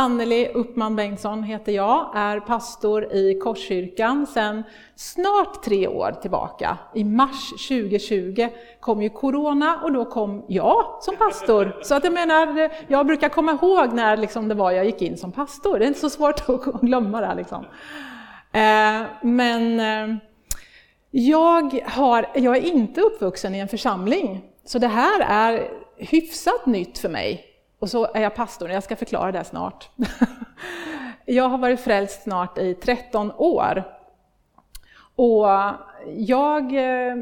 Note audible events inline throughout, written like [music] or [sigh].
Anneli Uppman Bengtsson heter jag, är pastor i Korskyrkan sedan snart tre år tillbaka. I mars 2020 kom ju Corona och då kom jag som pastor. Så att jag menar, jag brukar komma ihåg när liksom det var jag gick in som pastor. Det är inte så svårt att [laughs] glömma det. Liksom. Eh, men eh, jag, har, jag är inte uppvuxen i en församling, så det här är hyfsat nytt för mig. Och så är jag pastor, jag ska förklara det snart. [laughs] Jag har varit frälst snart i 13 år. Och jag, eh,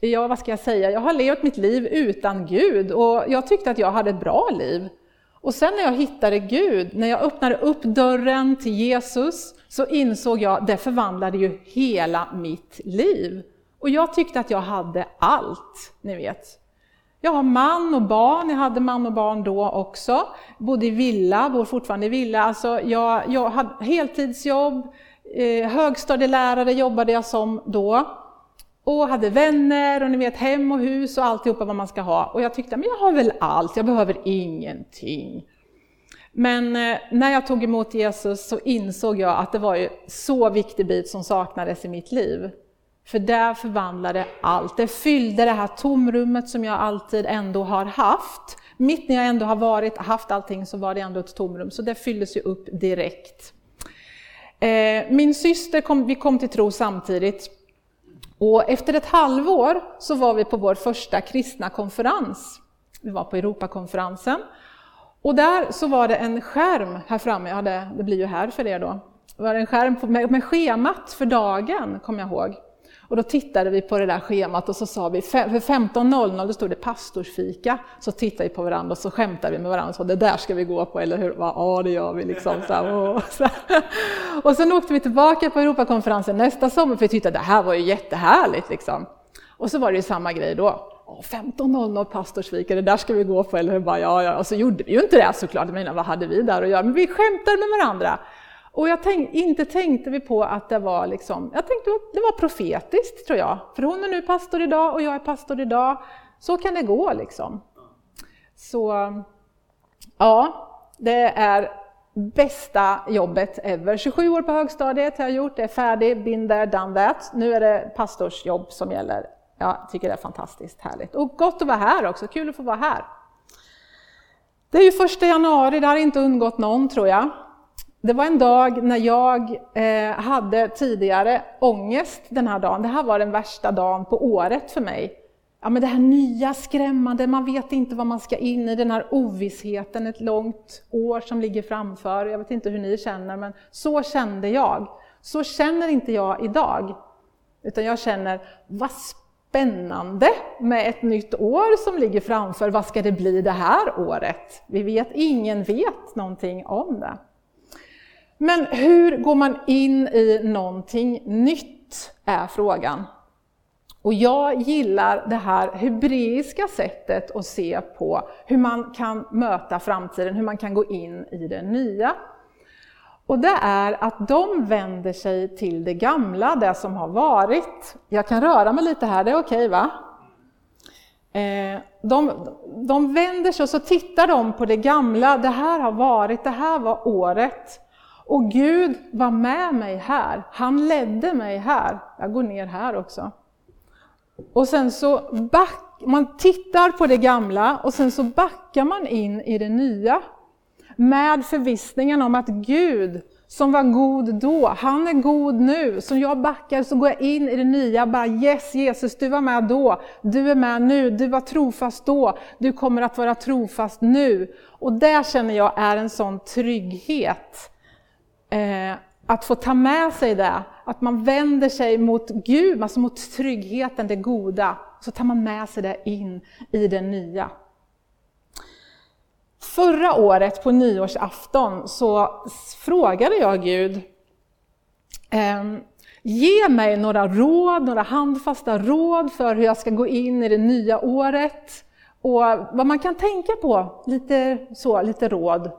ja, vad ska jag säga, jag har levt mitt liv utan Gud och jag tyckte att jag hade ett bra liv. Och sen när jag hittade Gud, när jag öppnade upp dörren till Jesus, så insåg jag att det förvandlade ju hela mitt liv. Och jag tyckte att jag hade allt, ni vet. Jag har man och barn, jag hade man och barn då också. Bodde i villa, bor fortfarande i villa. Alltså jag, jag hade heltidsjobb, eh, högstadielärare jobbade jag som då. Och hade vänner och ni vet hem och hus och alltihopa vad man ska ha. Och jag tyckte, men jag har väl allt, jag behöver ingenting. Men eh, när jag tog emot Jesus så insåg jag att det var en så viktig bit som saknades i mitt liv. För där förvandlade allt. Det fyllde det här tomrummet som jag alltid ändå har haft. Mitt när jag ändå har varit, haft allting så var det ändå ett tomrum, så det fylldes ju upp direkt. Eh, min syster, kom, vi kom till tro samtidigt. Och efter ett halvår så var vi på vår första kristna konferens. Vi var på Europakonferensen. Och där så var det en skärm här framme, ja det, det blir ju här för er då. Det var en skärm med, med schemat för dagen, kommer jag ihåg. Och då tittade vi på det där schemat och så sa vi, för 15.00 då stod det pastorsfika. Så tittade vi på varandra och så skämtade vi med varandra och sa, det där ska vi gå på, eller hur? Ja, det gör vi liksom. Så här, och, [laughs] så och sen åkte vi tillbaka på Europakonferensen nästa sommar, för vi tyckte att det här var ju jättehärligt. Liksom. Och så var det ju samma grej då. 15.00 pastorsfika, det där ska vi gå på, eller hur? Bara, ja, ja. Och så gjorde vi ju inte det såklart, men vad hade vi där att göra? Men vi skämtade med varandra. Och jag tänk, inte tänkte vi på att det var liksom, jag tänkte det var profetiskt tror jag. För hon är nu pastor idag och jag är pastor idag. Så kan det gå liksom. Så ja, det är bästa jobbet ever. 27 år på högstadiet har jag gjort, det är färdig, been there, done that. Nu är det pastorsjobb som gäller. Jag tycker det är fantastiskt härligt. Och gott att vara här också, kul att få vara här. Det är ju första januari, det har inte undgått någon tror jag. Det var en dag när jag eh, hade tidigare ångest den här dagen. Det här var den värsta dagen på året för mig. Ja, men det här nya skrämmande, man vet inte vad man ska in i, den här ovissheten, ett långt år som ligger framför. Jag vet inte hur ni känner, men så kände jag. Så känner inte jag idag. Utan jag känner, vad spännande med ett nytt år som ligger framför. Vad ska det bli det här året? Vi vet, ingen vet någonting om det. Men hur går man in i någonting nytt, är frågan. Och jag gillar det här hebreiska sättet att se på hur man kan möta framtiden, hur man kan gå in i det nya. Och det är att de vänder sig till det gamla, det som har varit. Jag kan röra mig lite här, det är okej okay, va? Eh, de, de vänder sig och så tittar de på det gamla, det här har varit, det här var året. Och Gud var med mig här, han ledde mig här. Jag går ner här också. Och sen så back, man tittar på det gamla och sen så backar man in i det nya. Med förvissningen om att Gud som var god då, han är god nu. Så jag backar så går jag in i det nya, bara yes Jesus du var med då, du är med nu, du var trofast då, du kommer att vara trofast nu. Och det känner jag är en sån trygghet eh, att få ta med sig det, att man vänder sig mot Gud, alltså mot tryggheten, det goda, så tar man med sig det in i det nya. Förra året på nyårsafton så frågade jag Gud, eh, ge mig några råd, några handfasta råd för hur jag ska gå in i det nya året och vad man kan tänka på, lite, så, lite råd.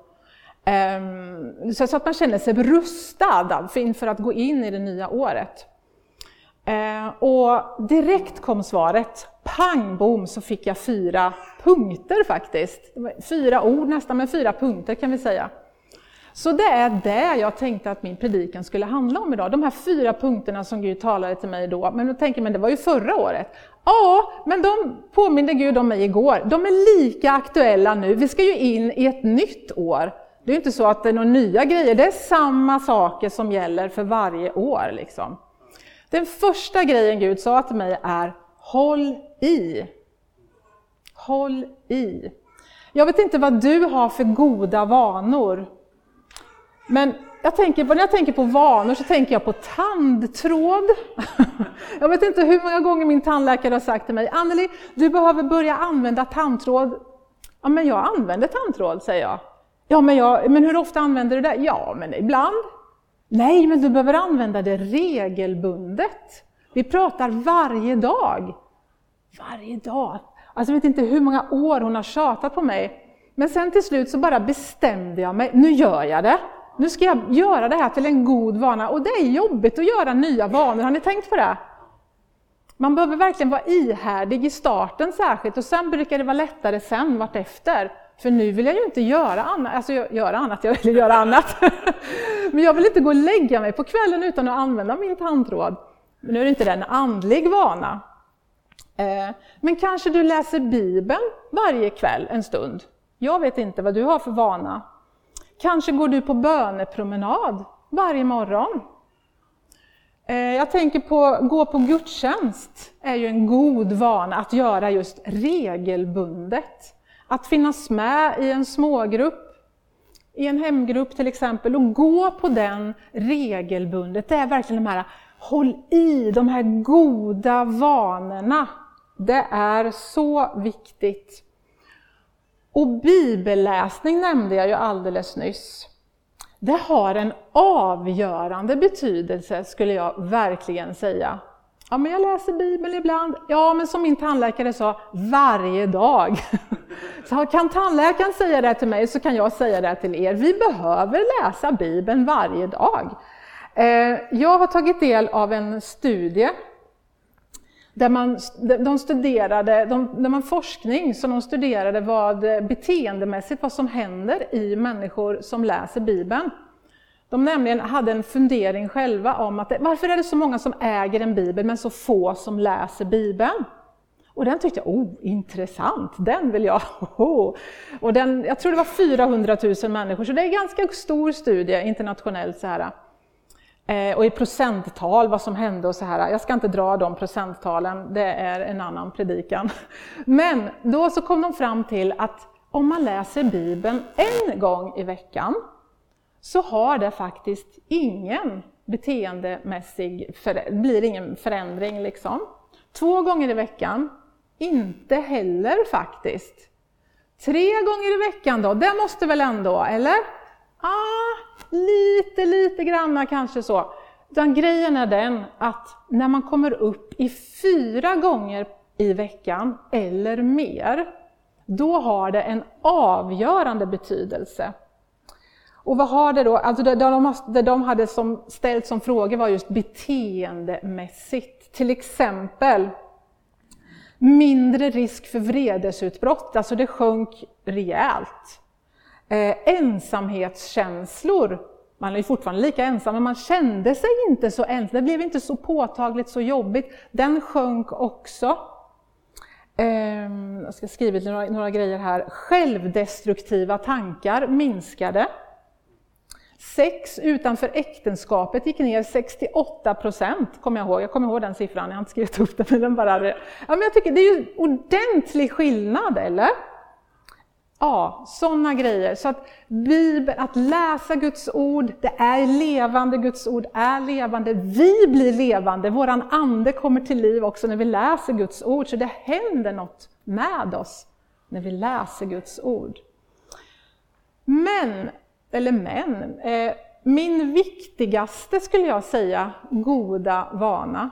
Ehm, så att man känner sig rustad alltså inför att gå in i det nya året. Ehm, och direkt kom svaret, pang bom, så fick jag fyra punkter faktiskt. Fyra ord nästan, men fyra punkter kan vi säga. Så det är det jag tänkte att min predikan skulle handla om idag. De här fyra punkterna som Gud talade till mig då. Men då tänker man, det var ju förra året. Ja, men de påminde Gud om mig igår. De är lika aktuella nu. Vi ska ju in i ett nytt år. Det är inte så att det är några nya grejer, det är samma saker som gäller för varje år. Liksom. Den första grejen Gud sa till mig är Håll i. Håll i. Jag vet inte vad du har för goda vanor. Men jag tänker på, när jag tänker på vanor så tänker jag på tandtråd. [laughs] Jag vet inte hur många gånger min tandläkare har sagt till mig, Anneli, du behöver börja använda tandtråd. Ja, men jag använder tandtråd, säger jag. Ja, men, jag, men hur ofta använder du det? Ja, men ibland. Nej, men du behöver använda det regelbundet. Vi pratar varje dag. Varje dag. Alltså jag vet inte hur många år hon har tjatat på mig. Men sen till slut så bara bestämde jag mig, nu gör jag det. Nu ska jag göra det här till en god vana. Och det är jobbigt att göra nya vanor, har ni tänkt på det? Man behöver verkligen vara ihärdig i starten särskilt och sen brukar det vara lättare sen vartefter. För nu vill jag ju inte göra annat, alltså göra annat, jag vill göra annat. [laughs] Men jag vill inte gå och lägga mig på kvällen utan att använda min tandtråd. Men nu är det inte en andlig vana. Eh, men kanske du läser Bibeln varje kväll en stund. Jag vet inte vad du har för vana. Kanske går du på bönepromenad varje morgon. Eh, jag tänker på gå på gudstjänst är ju en god vana att göra just regelbundet. Att finnas med i en smågrupp, i en hemgrupp till exempel, och gå på den regelbundet. Det är verkligen de här, håll i de här goda vanorna. Det är så viktigt. Och bibelläsning nämnde jag ju alldeles nyss. Det har en avgörande betydelse skulle jag verkligen säga. Ja, men jag läser Bibeln ibland. Ja, men som min tandläkare sa, varje dag. [laughs] Så kan tandläkaren säga det till mig så kan jag säga det till er. Vi behöver läsa Bibeln varje dag. Eh, jag har tagit del av en studie där man, de studerade, de, där man forskning, så de studerade vad beteendemässigt vad som händer i människor som läser Bibeln. De nämligen hade en fundering själva om att varför är det så många som äger en bibel men så få som läser Bibeln? Och den tyckte jag, oh, intressant, den vill jag. [laughs] Och den, jag tror det var 400 000 människor, så det är en ganska stor studie internationellt. Så här. Eh, och i procenttal vad som hände och så här. Jag ska inte dra de procenttalen, det är en annan predikan. [laughs] Men då så kom de fram till att om man läser Bibeln en gång i veckan så har det faktiskt ingen beteendemässig, blir ingen förändring liksom. Två gånger i veckan, inte heller faktiskt. Tre gånger i veckan då, det måste väl ändå, eller? Ah, lite, lite granna kanske så. Utan grejen är den att när man kommer upp i fyra gånger i veckan eller mer, då har det en avgörande betydelse. Och vad har det då? Alltså det, de, det de hade som, ställt som frågor var just beteendemässigt. Till exempel mindre risk för vredesutbrott, alltså det sjönk rejält. Eh, ensamhetskänslor, man är ju fortfarande lika ensam, men man kände sig inte så ensam, det blev inte så påtagligt, så jobbigt. Den sjönk också. Eh, jag ska skriva några, några grejer här. Självdestruktiva tankar minskade. Sex utanför äktenskapet gick ner 68 procent, kommer jag ihåg. Jag kommer ihåg den siffran, jag har inte skrivit upp den. Men den bara, ja, men jag tycker det är ju ordentlig skillnad, eller? Ja, sådana grejer. Så att Bibeln, att läsa Guds ord, det är levande, Guds ord är levande. Vi blir levande, våran ande kommer till liv också när vi läser Guds ord. Så det händer något med oss när vi läser Guds ord. Men eller men. Eh, min viktigaste, skulle jag säga, goda vana,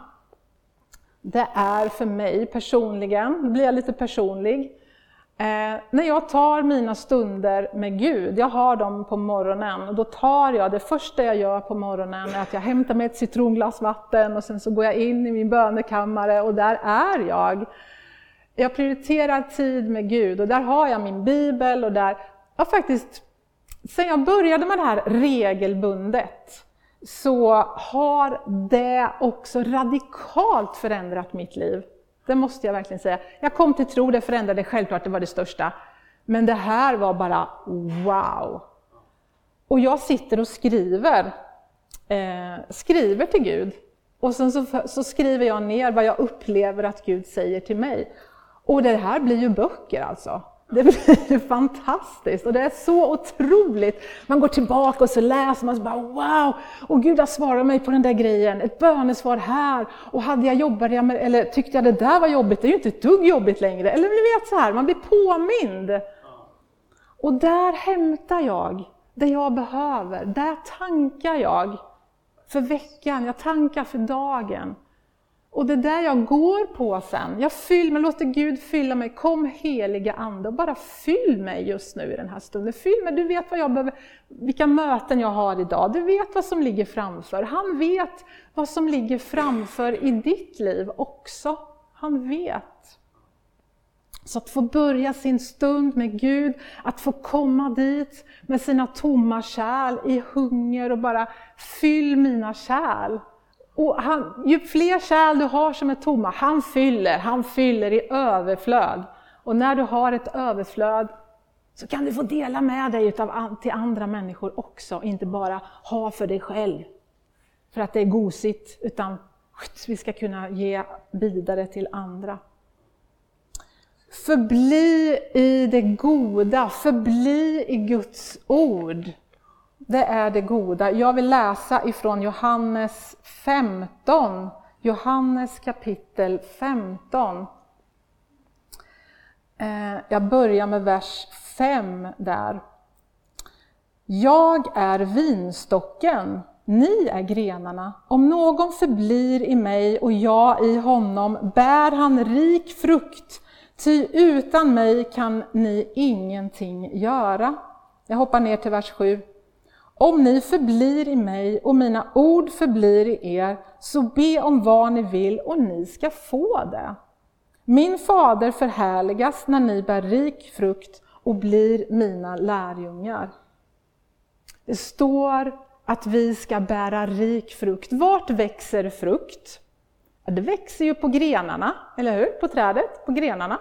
det är för mig personligen, nu blir jag lite personlig, Eh, när jag tar mina stunder med Gud, jag har dem på morgonen, och då tar jag, det första jag gör på morgonen är att jag hämtar mig ett citronglas vatten och sen så går jag in i min bönekammare och där är jag. Jag prioriterar tid med Gud och där har jag min bibel och där jag faktiskt sen jag började med det här regelbundet så har det också radikalt förändrat mitt liv. Det måste jag verkligen säga. Jag kom till tro, det förändrade självklart, det var det största. Men det här var bara wow! Och jag sitter och skriver, eh, skriver till Gud. Och sen så, så, skriver jag ner vad jag upplever att Gud säger till mig. Och det här blir ju böcker alltså. [laughs] Det blir fantastiskt och det är så otroligt. Man går tillbaka och så läser man och så bara wow! Och Gud har svarat mig på den där grejen, ett bönesvar här. Och hade jag jobbat med, eller tyckte jag det där var jobbigt, det är ju inte ett dugg jobbigt längre. Eller ni vet så här, man blir påmind. Och där hämtar jag det jag behöver, där tankar jag för veckan, jag tankar för dagen. Och det är där jag går på sen. Jag fyller mig, låter Gud fylla mig. Kom heliga Ande och bara fyll mig just nu i den här stunden. Fyll mig, du vet vad jag behöver, vilka möten jag har idag. Du vet vad som ligger framför. Han vet vad som ligger framför i ditt liv också. Han vet. Så att få börja sin stund med Gud, att få komma dit med sina tomma kärl i hunger och bara fyll mina kärl. Och han, ju fler kärl du har som är tomma, han fyller, han fyller i överflöd. Och när du har ett överflöd så kan du få dela med dig utav, till andra människor också, inte bara ha för dig själv. För att det är gosigt, utan vi ska kunna ge vidare till andra. Förbli i det goda, förbli i Guds ord. Det är det goda. Jag vill läsa ifrån Johannes 15. Johannes kapitel 15. Eh, jag börjar med vers 5 där. Jag är vinstocken, ni är grenarna. Om någon förblir i mig och jag i honom bär han rik frukt, ty utan mig kan ni ingenting göra. Jag hoppar ner till vers 7. Om ni förblir i mig och mina ord förblir i er, så be om vad ni vill och ni ska få det. Min fader förhärligas när ni bär rik frukt och blir mina lärjungar. Det står att vi ska bära rik frukt. Vart växer frukt? det växer ju på grenarna, eller hur? På trädet, på grenarna.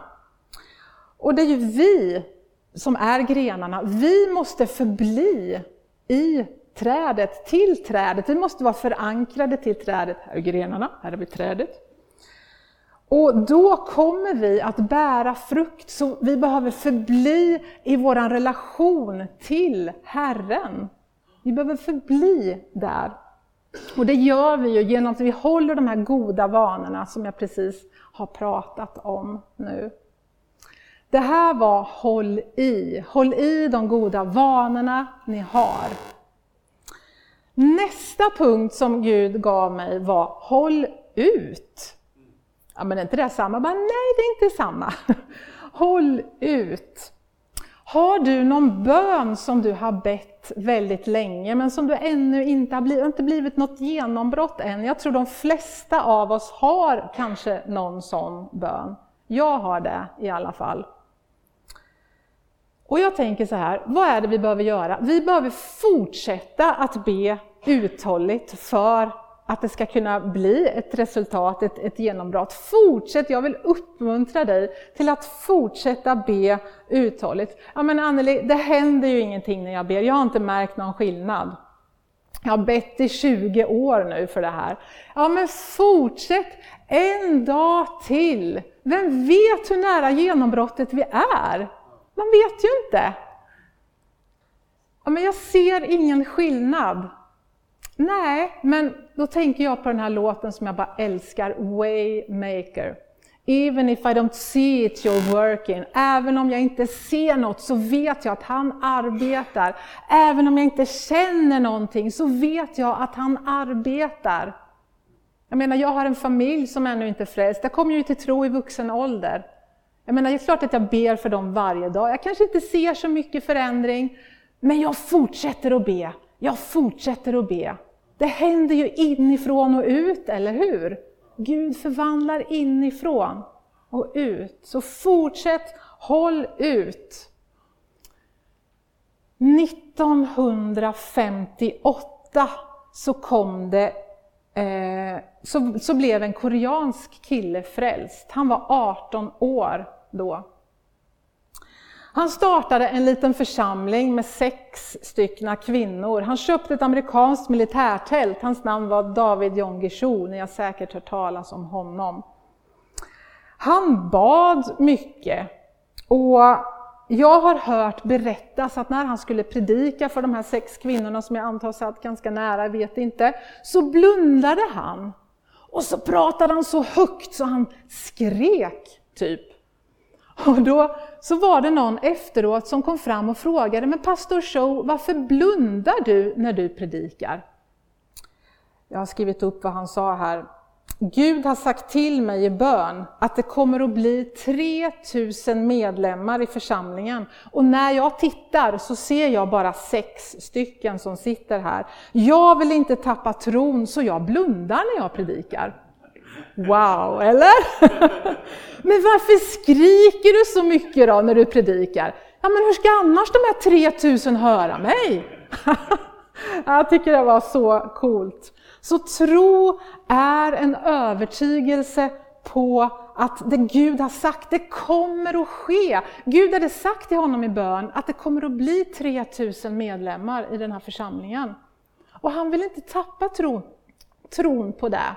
Och det är ju vi som är grenarna. Vi måste förbli i trädet, till trädet. Vi måste vara förankrade till trädet. Här är grenarna, här har vi trädet. Och då kommer vi att bära frukt, så vi behöver förbli i vår relation till Herren. Vi behöver förbli där. Och det gör vi ju genom att vi håller de här goda vanorna som jag precis har pratat om nu. Det här var håll i. Håll i de goda vanorna ni har. Nästa punkt som Gud gav mig var håll ut. Ja, men är inte det samma? Men nej, det är inte samma. [laughs] Håll ut. Har du någon bön som du har bett väldigt länge, men som du ännu inte har blivit, inte blivit något genombrott än? Jag tror de flesta av oss har kanske någon sån bön. Jag har det i alla fall. Och jag tänker så här, vad är det vi behöver göra? Vi behöver fortsätta att be uthålligt för att det ska kunna bli ett resultat, ett, ett genombrott. Fortsätt, jag vill uppmuntra dig till att fortsätta be uthålligt. Ja men Anneli, det händer ju ingenting när jag ber, jag har inte märkt någon skillnad. Jag har bett i 20 år nu för det här. Ja men fortsätt en dag till. Vem vet hur nära genombrottet vi är? Man vet ju inte. Ja, men jag ser ingen skillnad. Nej, men då tänker jag på den här låten som jag bara älskar, Waymaker. Even if I don't see it you're working. Även om jag inte ser något så vet jag att han arbetar. Även om jag inte känner någonting så vet jag att han arbetar. Jag menar, jag har en familj som ännu inte är frälst. Jag kom ju till tro i vuxen ålder. Jag menar, det är klart att jag ber för dem varje dag. Jag kanske inte ser så mycket förändring, men jag fortsätter att be. Jag fortsätter att be. Det händer ju inifrån och ut, eller hur? Gud förvandlar inifrån och ut. Så fortsätt, håll ut. 1958 så kom det eh, så, så blev en koreansk kille frälst. Han var 18 år då. Han startade en liten församling med sex styckna kvinnor. Han köpte ett amerikanskt militärtält. Hans namn var David Jong-Gishu, ni har säkert hört talas om honom. Han bad mycket och jag har hört berättas att när han skulle predika för de här sex kvinnorna som jag antar satt ganska nära, jag vet inte, så blundade han. Och så pratade han så högt så han skrek, typ. Och då så var det någon efteråt som kom fram och frågade, men pastor Show, varför blundar du när du predikar? Jag har skrivit upp vad han sa här. Gud har sagt till mig i bön att det kommer att bli 3000 medlemmar i församlingen. Och när jag tittar så ser jag bara sex stycken som sitter här. Jag vill inte tappa tron så jag blundar när jag predikar. Wow, eller? [laughs] Men varför skriker du så mycket då när du predikar? Ja, men hur ska annars de här 3000 höra mig? [laughs] Jag tycker det var så coolt. Så tro är en övertygelse på att det Gud har sagt, det kommer att ske. Gud hade sagt till honom i bön att det kommer att bli 3000 medlemmar i den här församlingen. Och han vill inte tappa tron, tron på det.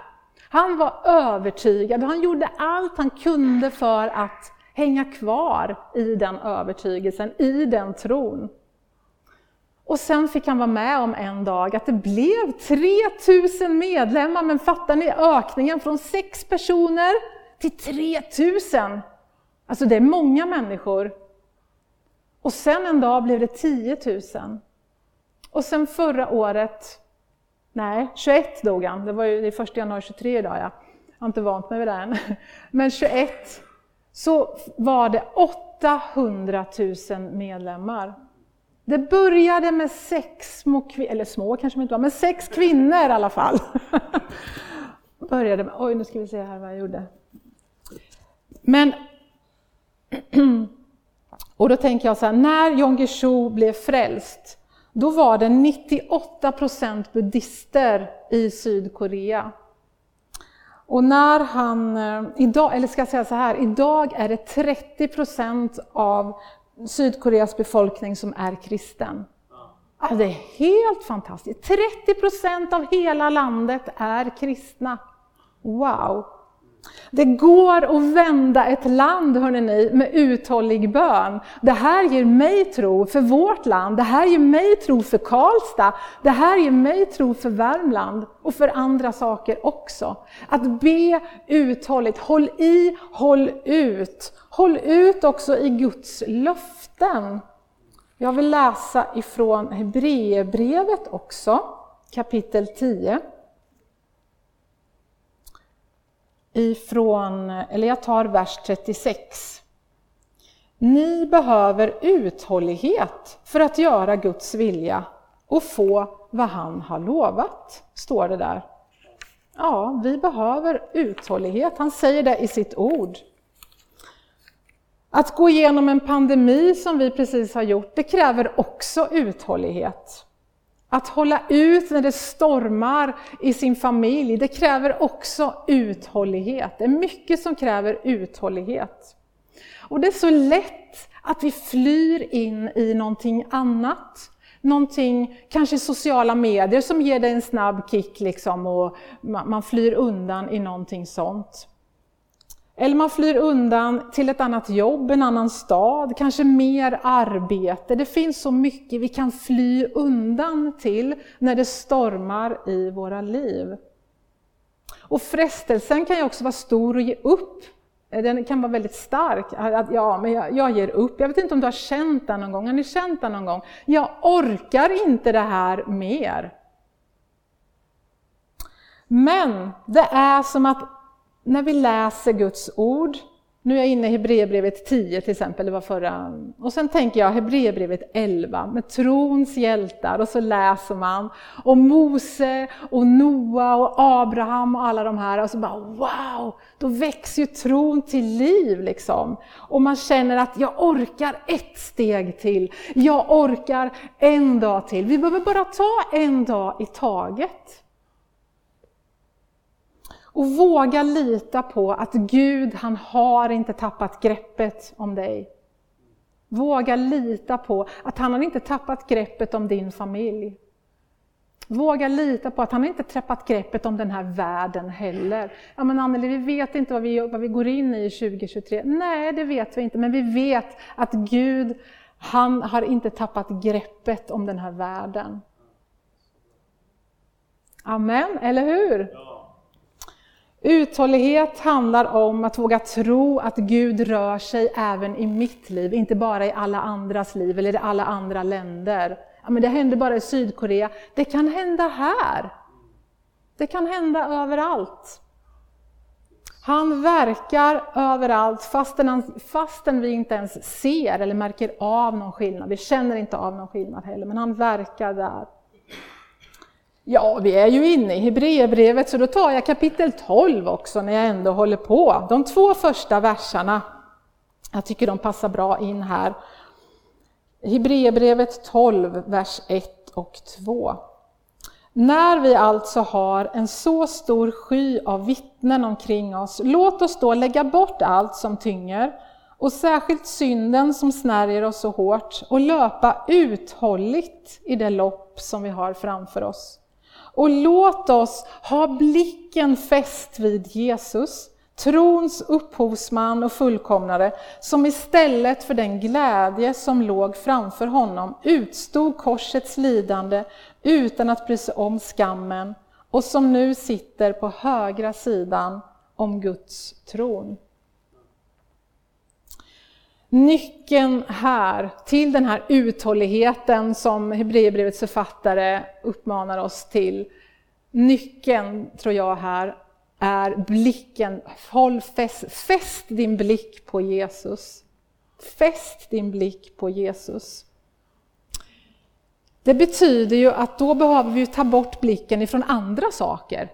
Han var övertygad och han gjorde allt han kunde för att hänga kvar i den övertygelsen, i den tron. Och sen fick han vara med om en dag att det blev 3000 medlemmar, men fattar ni ökningen från 6 personer till 3000? Alltså det är många människor. Och sen en dag blev det 10 000. Och sen förra året Nej, 21 dog han. Det var ju det är 1 januari 23 idag. Ja. Jag har inte vant mig vid det än. [laughs] Men 21 så var det 800 000 medlemmar. Det började med sex små kvinnor, eller små kanske inte var, men sex kvinnor i alla fall. [laughs] började med, oj nu ska vi se här vad jag gjorde. Men, [clears throat] och då tänker jag så här, när John Guillou blev frälst, då var det 98 procent buddister i Sydkorea. Och när han, eh, idag, eller ska jag säga så här, idag är det 30 procent av Sydkoreas befolkning som är kristen. Alltså det är helt fantastiskt. 30 procent av hela landet är kristna. Wow! Det går att vända ett land hörrni, med uthållig bön. Det här ger mig tro för vårt land, det här ger mig tro för Karlstad, det här ger mig tro för Värmland och för andra saker också. Att be uthålligt, håll i, håll ut. Håll ut också i Guds löften. Jag vill läsa ifrån Hebreerbrevet också, kapitel 10. Ifrån, eller jag tar vers 36. Ni behöver uthållighet för att göra Guds vilja och få vad han har lovat, står det där. Ja, vi behöver uthållighet. Han säger det i sitt ord. Att gå igenom en pandemi som vi precis har gjort, det kräver också uthållighet. Att hålla ut när det stormar i sin familj, det kräver också uthållighet. Det är mycket som kräver uthållighet. Och det är så lätt att vi flyr in i någonting annat. Någonting, kanske sociala medier som ger dig en snabb kick liksom och man flyr undan i någonting sånt. Eller man flyr undan till ett annat jobb, en annan stad, kanske mer arbete. Det finns så mycket vi kan fly undan till när det stormar i våra liv. Och frestelsen kan ju också vara stor att ge upp. Den kan vara väldigt stark. Att, ja, men jag, jag ger upp. Jag vet inte om du har känt den någon gång. Har ni känt den någon gång? Jag orkar inte det här mer. Men det är som att när vi läser Guds ord Nu är jag inne i Hebreerbrevet 10 till exempel, det var förra. Och sen tänker jag Hebreerbrevet 11 med trons hjältar och så läser man om Mose och Noa och Abraham och alla de här och så bara wow, då växer ju tron till liv liksom. Och man känner att jag orkar ett steg till, jag orkar en dag till. Vi behöver bara ta en dag i taget. Och våga lita på att Gud, han har inte tappat greppet om dig. Våga lita på att han har inte tappat greppet om din familj. Våga lita på att han inte tappat greppet om den här världen heller. Ja men Anneli, vi vet inte vad vi, vad vi går in i 2023. Nej, det vet vi inte, men vi vet att Gud, han har inte tappat greppet om den här världen. Amen, eller hur? Uthållighet handlar om att våga tro att Gud rör sig även i mitt liv, inte bara i alla andras liv eller i alla andra länder. Ja, men det händer bara i Sydkorea. Det kan hända här. Det kan hända överallt. Han verkar överallt fastän, han, fastän vi inte ens ser eller märker av någon skillnad. Vi känner inte av någon skillnad heller, men han verkar där. Ja, vi är ju inne i Hebreerbrevet så då tar jag kapitel 12 också när jag ändå håller på. De två första verserna, jag tycker de passar bra in här. Hebreerbrevet 12, vers 1 och 2. När vi alltså har en så stor sky av vittnen omkring oss, låt oss då lägga bort allt som tynger och särskilt synden som snärjer oss så hårt och löpa uthålligt i det lopp som vi har framför oss. Och låt oss ha blicken fäst vid Jesus, trons upphovsman och fullkomnare, som istället för den glädje som låg framför honom utstod korsets lidande utan att bry sig om skammen och som nu sitter på högra sidan om Guds tron. Nyckeln här till den här uthålligheten som Hebreerbrevets författare uppmanar oss till. Nyckeln, tror jag, här är blicken. Håll fäst, fäst din blick på Jesus. Fäst din blick på Jesus. Det betyder ju att då behöver vi ta bort blicken ifrån andra saker.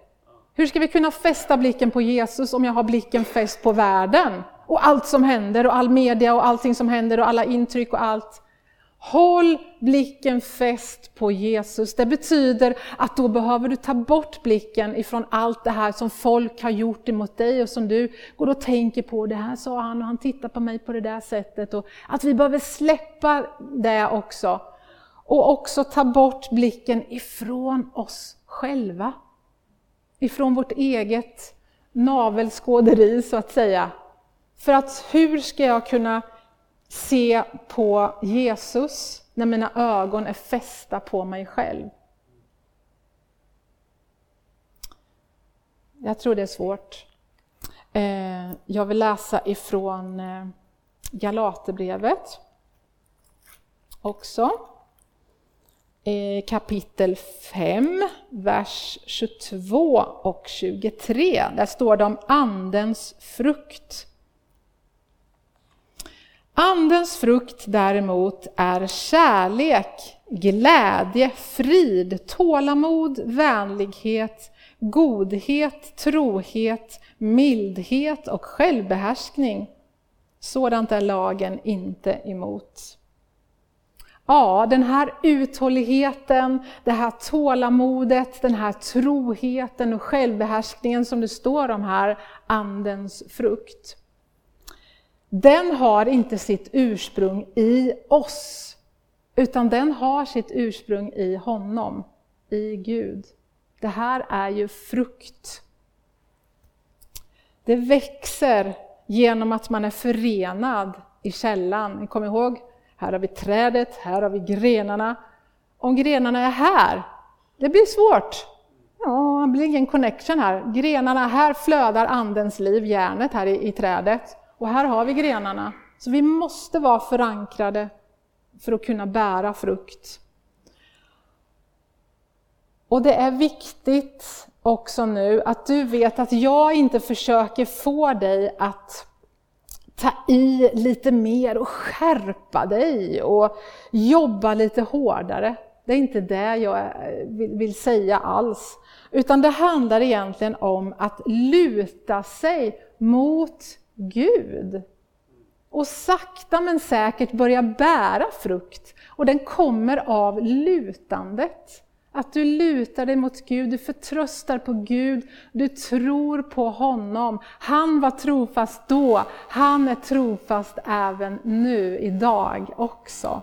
Hur ska vi kunna fästa blicken på Jesus om jag har blicken fäst på världen? Och allt som händer och all media och allting som händer och alla intryck och allt. Håll blicken fäst på Jesus. Det betyder att då behöver du ta bort blicken ifrån allt det här som folk har gjort emot dig och som du går och tänker på. Det här sa han och han tittar på mig på det där sättet. Och att vi behöver släppa det också. Och också ta bort blicken ifrån oss själva. Ifrån vårt eget navelskåderi så att säga. För att hur ska jag kunna se på Jesus när mina ögon är fästa på mig själv? Jag tror det är svårt. Eh, jag vill läsa ifrån eh, Galaterbrevet också. Eh, kapitel 5, vers 22 och 23. Där står det om Andens frukt. Andens frukt däremot är kärlek, glädje, frid, tålamod, vänlighet, godhet, trohet, mildhet och självbehärskning. Sådant är lagen inte emot. Ja, den här uthålligheten, det här tålamodet, den här troheten och självbehärskningen som det står om här, Andens frukt den har inte sitt ursprung i oss, utan den har sitt ursprung i honom, i Gud. Det här är ju frukt. Det växer genom att man är förenad i källan. Kom ihåg, här har vi trädet, här har vi grenarna. Om grenarna är här, det blir svårt. Ja, det blir ingen connection här. Grenarna, här flödar andens liv, järnet här i, i trädet. Och här har vi grenarna. Så vi måste vara förankrade för att kunna bära frukt. Och det är viktigt också nu att du vet att jag inte försöker få dig att ta i lite mer och skärpa dig och jobba lite hårdare. Det är inte det jag vill säga alls. Utan det handlar egentligen om att luta sig mot Gud. Och sakta men säkert börja bära frukt. Och den kommer av lutandet. Att du lutar dig mot Gud, du förtröstar på Gud, du tror på honom. Han var trofast då, han är trofast även nu, idag också.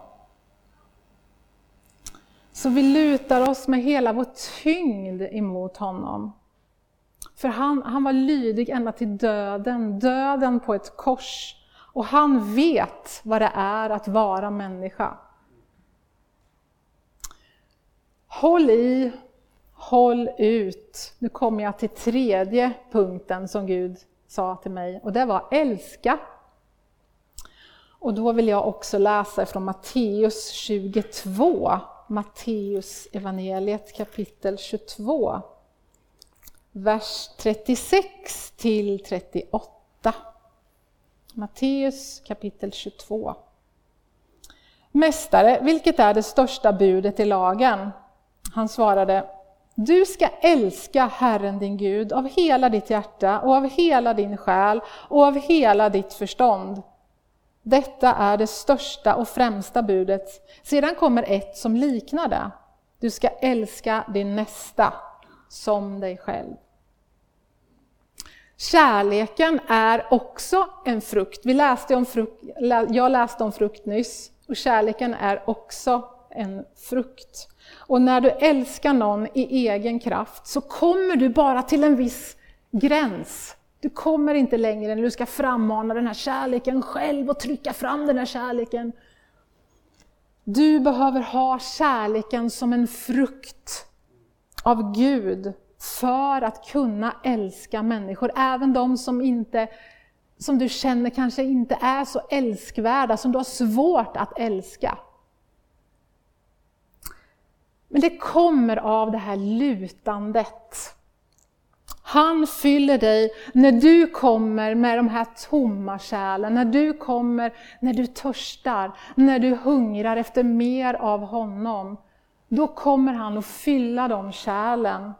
Så vi lutar oss med hela vår tyngd emot honom. För han, han var lydig ända till döden, döden på ett kors. Och han vet vad det är att vara människa. Håll i, håll ut. Nu kommer jag till tredje punkten som Gud sa till mig och det var älska. Och då vill jag också läsa från Matteus 22, Matteus evangeliet kapitel 22, vers 36 till 38. Matteus kapitel 22. Mästare, vilket är det största budet i lagen? Han svarade, du ska älska Herren din Gud av hela ditt hjärta och av hela din själ och av hela ditt förstånd. Detta är det största och främsta budet. Sedan kommer ett som liknar det. Du ska älska din nästa som dig själv. Kärleken är också en frukt. Vi läste om frukt. Jag läste om frukt nyss. Och kärleken är också en frukt. Och när du älskar någon i egen kraft så kommer du bara till en viss gräns. Du kommer inte längre när du ska frammana den här kärleken själv och trycka fram den här kärleken. Du behöver ha kärleken som en frukt av Gud för att kunna älska människor, även de som, inte, som du känner kanske inte är så älskvärda, som du har svårt att älska. Men det kommer av det här lutandet. Han fyller dig när du kommer med de här tomma kärlen, när du kommer, när du törstar, när du hungrar efter mer av honom. Då kommer han att fylla de kärlen.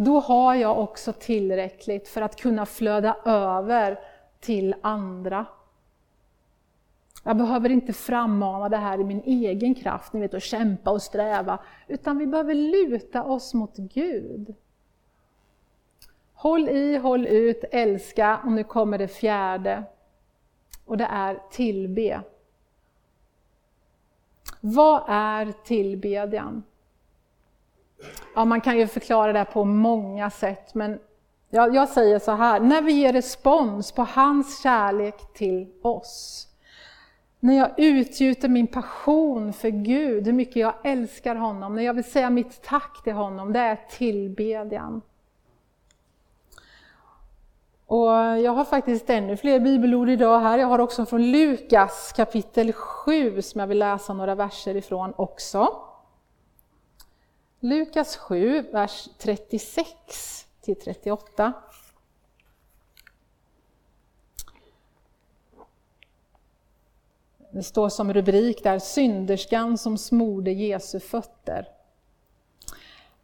Då har jag också tillräckligt för att kunna flöda över till andra. Jag behöver inte frammana det här i min egen kraft, ni vet, och kämpa och sträva, utan vi behöver luta oss mot Gud. Håll i, håll ut, älska, och nu kommer det fjärde. Och det är tillbe. Vad är tillbedjan? Ja, man kan ju förklara det på många sätt, men jag, jag säger så här, när vi ger respons på hans kärlek till oss, när jag utgjuter min passion för Gud, hur mycket jag älskar honom, när jag vill säga mitt tack till honom, det är tillbedjan. Och jag har faktiskt ännu fler bibelord idag här. Jag har också från Lukas kapitel 7 som jag vill läsa några verser ifrån också. Lukas 7, vers 36 till 38. Det står som rubrik där, synderskan som smorde Jesu fötter.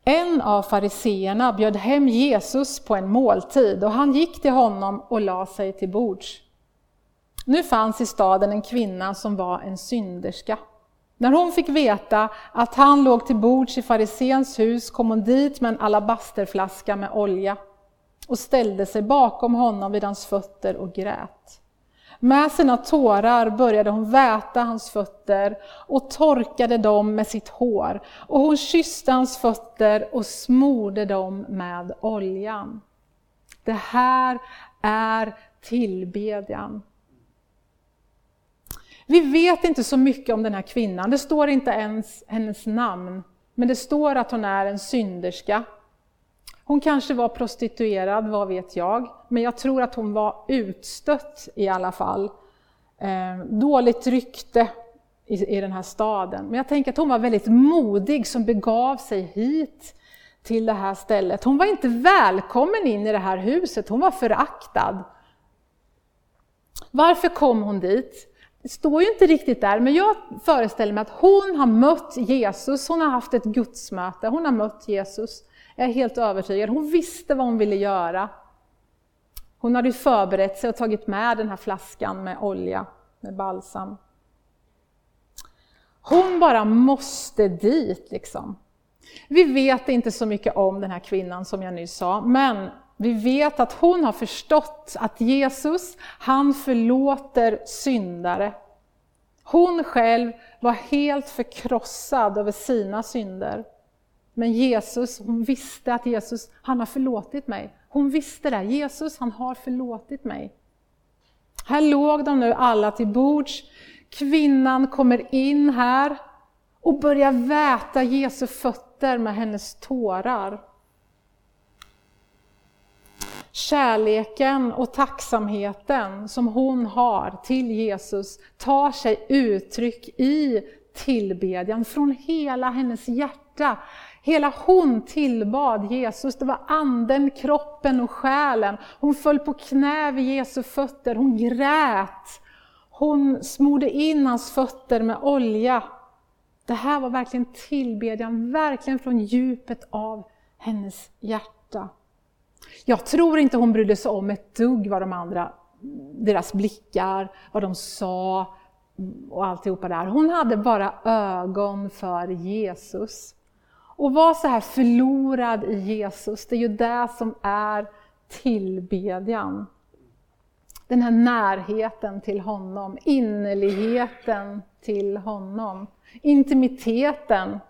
En av fariseerna bjöd hem Jesus på en måltid och han gick till honom och la sig till bords. Nu fanns i staden en kvinna som var en synderska. När hon fick veta att han låg till bords i farisens hus kom hon dit med en alabasterflaska med olja och ställde sig bakom honom vid hans fötter och grät. Med sina tårar började hon väta hans fötter och torkade dem med sitt hår. Och hon kysste hans fötter och smorde dem med oljan. Det här är tillbedjan. Vi vet inte så mycket om den här kvinnan, det står inte ens hennes namn. Men det står att hon är en synderska. Hon kanske var prostituerad, vad vet jag. Men jag tror att hon var utstött i alla fall. Eh, dåligt rykte i, i den här staden. Men jag tänker att hon var väldigt modig som begav sig hit till det här stället. Hon var inte välkommen in i det här huset, hon var föraktad. Varför kom hon dit? Det står ju inte riktigt där, men jag föreställer mig att hon har mött Jesus, hon har haft ett gudsmöte, hon har mött Jesus. Jag är helt övertygad. Hon visste vad hon ville göra. Hon hade förberett sig och tagit med den här flaskan med olja, med balsam. Hon bara måste dit liksom. Vi vet inte så mycket om den här kvinnan som jag nyss sa, men vi vet att hon har förstått att Jesus, han förlåter syndare. Hon själv var helt förkrossad över sina synder. Men Jesus, hon visste att Jesus, han har förlåtit mig. Hon visste det, Jesus han har förlåtit mig. Här låg de nu alla till bords. Kvinnan kommer in här och börjar väta Jesu fötter med hennes tårar. Kärleken och tacksamheten som hon har till Jesus tar sig uttryck i tillbedjan från hela hennes hjärta. Hela hon tillbad Jesus, det var anden, kroppen och själen. Hon föll på knä vid Jesu fötter, hon grät. Hon smorde in hans fötter med olja. Det här var verkligen tillbedjan, verkligen från djupet av hennes hjärta. Jag tror inte hon brydde sig om ett dugg vad de andra, deras blickar, vad de sa och alltihopa där. Hon hade bara ögon för Jesus. Och vara så här förlorad i Jesus, det är ju det som är tillbedjan. Den här närheten till honom, innerligheten till honom, intimiteten.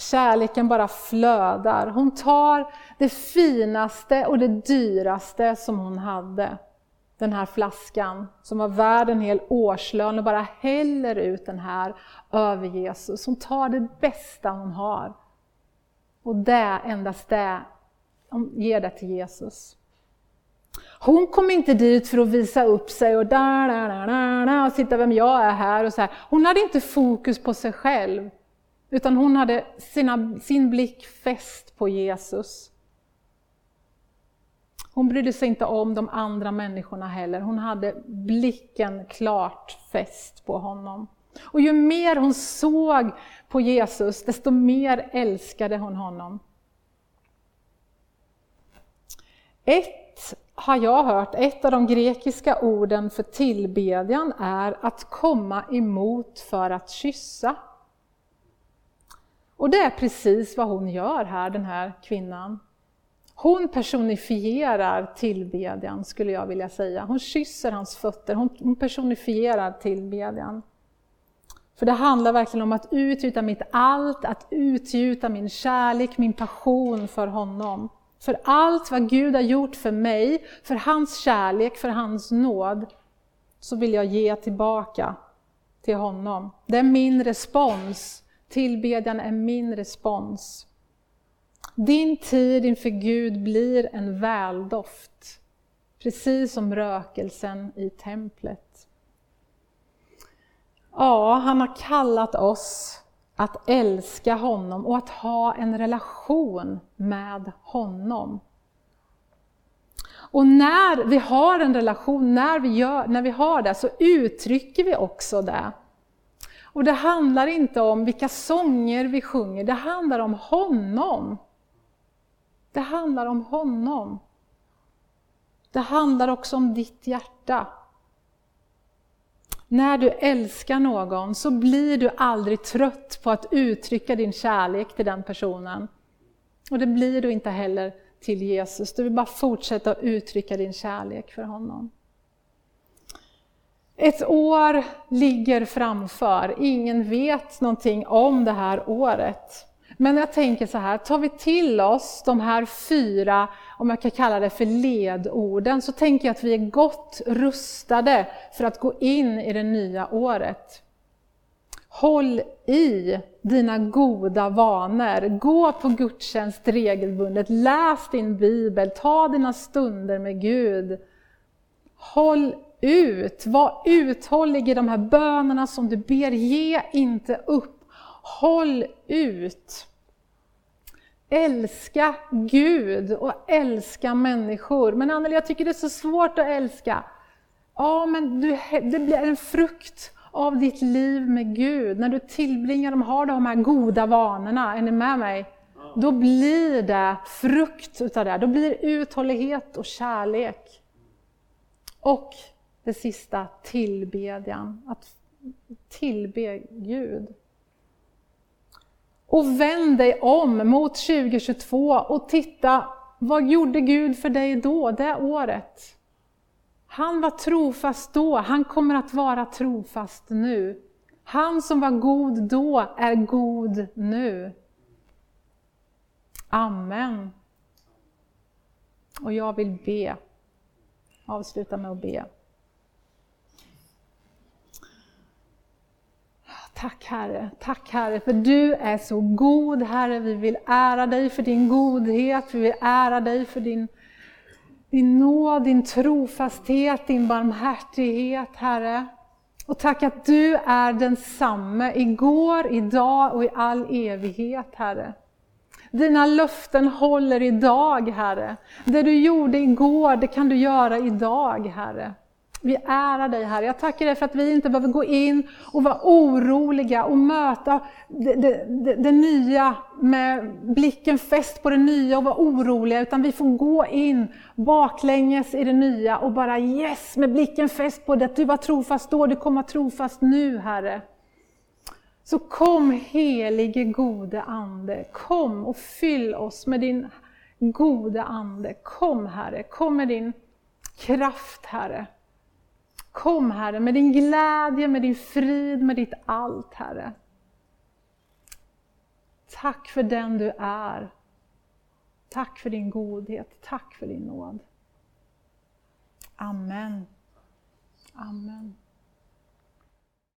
Kärleken bara flödar. Hon tar det finaste och det dyraste som hon hade. Den här flaskan som var värd en hel årslön och bara häller ut den här över Jesus. Hon tar det bästa hon har. Och det, endast det, hon ger det till Jesus. Hon kom inte dit för att visa upp sig och, da, da, da, da, och sitta vem jag är här. Och så här. Hon hade inte fokus på sig själv, utan hon hade sina, sin blick fäst på Jesus. Hon brydde sig inte om de andra människorna heller, hon hade blicken klart fäst på honom. Och ju mer hon såg på Jesus, desto mer älskade hon honom. Ett har jag hört, ett av de grekiska orden för tillbedjan är att komma emot för att kyssa. Och det är precis vad hon gör här, den här kvinnan. Hon personifierar tillbedjan, skulle jag vilja säga. Hon kysser hans fötter, hon personifierar tillbedjan. För det handlar verkligen om att utgjuta mitt allt, att utgjuta min kärlek, min passion för honom. För allt vad Gud har gjort för mig, för hans kärlek, för hans nåd, så vill jag ge tillbaka till honom. Det är min respons. Tillbedjan är min respons. Din tid inför Gud blir en väldoft, precis som rökelsen i templet. Ja, han har kallat oss att älska honom och att ha en relation med honom. Och när vi har en relation, när vi, gör, när vi har det, så uttrycker vi också det. Och det handlar inte om vilka sånger vi sjunger, det handlar om honom. Det handlar om honom. Det handlar också om ditt hjärta. När du älskar någon så blir du aldrig trött på att uttrycka din kärlek till den personen. Och det blir du inte heller till Jesus. Du vill bara fortsätta att uttrycka din kärlek för honom. Ett år ligger framför, ingen vet någonting om det här året. Men jag tänker så här, tar vi till oss de här fyra, om jag kan kalla det för ledorden, så tänker jag att vi är gott rustade för att gå in i det nya året. Håll i dina goda vanor, gå på gudstjänst regelbundet, läs din bibel, ta dina stunder med Gud. Håll ut, var uthållig i de här bönerna som du ber, ge inte upp. Håll ut. Älska Gud och älska människor. Men Anneli, jag tycker det är så svårt att älska. Ja, men du, det blir en frukt av ditt liv med Gud. När du tillbringar, de har de här goda vanorna, är ni med mig? Då blir det frukt utav det, då blir det uthållighet och kärlek. Och det sista, tillbedjan. Att tillbe Gud. Och vänd dig om mot 2022 och titta, vad gjorde Gud för dig då, det året? Han var trofast då, han kommer att vara trofast nu. Han som var god då är god nu. Amen. Och jag vill be, avsluta med att be. Tack Herre, tack Herre för du är så god Herre. Vi vill ära dig för din godhet, vi vill ära dig för din, din nåd, din trofasthet, din barmhärtighet Herre. Och tack att du är densamme igår, idag och i all evighet Herre. Dina löften håller idag Herre. Det du gjorde igår, det kan du göra idag Herre. Vi ärar dig Herre. Jag tackar dig för att vi inte behöver gå in och vara oroliga och möta det, det, det, det, nya med blicken fäst på det nya och vara oroliga, utan vi får gå in baklänges i det nya och bara yes, med blicken fäst på det. Du var trofast då, du kommer vara trofast nu Herre. Så kom helige gode Ande, kom och fyll oss med din gode Ande. Kom Herre, kom med din kraft Herre. Kom Herre med din glädje, med din frid, med ditt allt Herre. Tack för den du är. Tack för din godhet, tack för din nåd. Amen. Amen.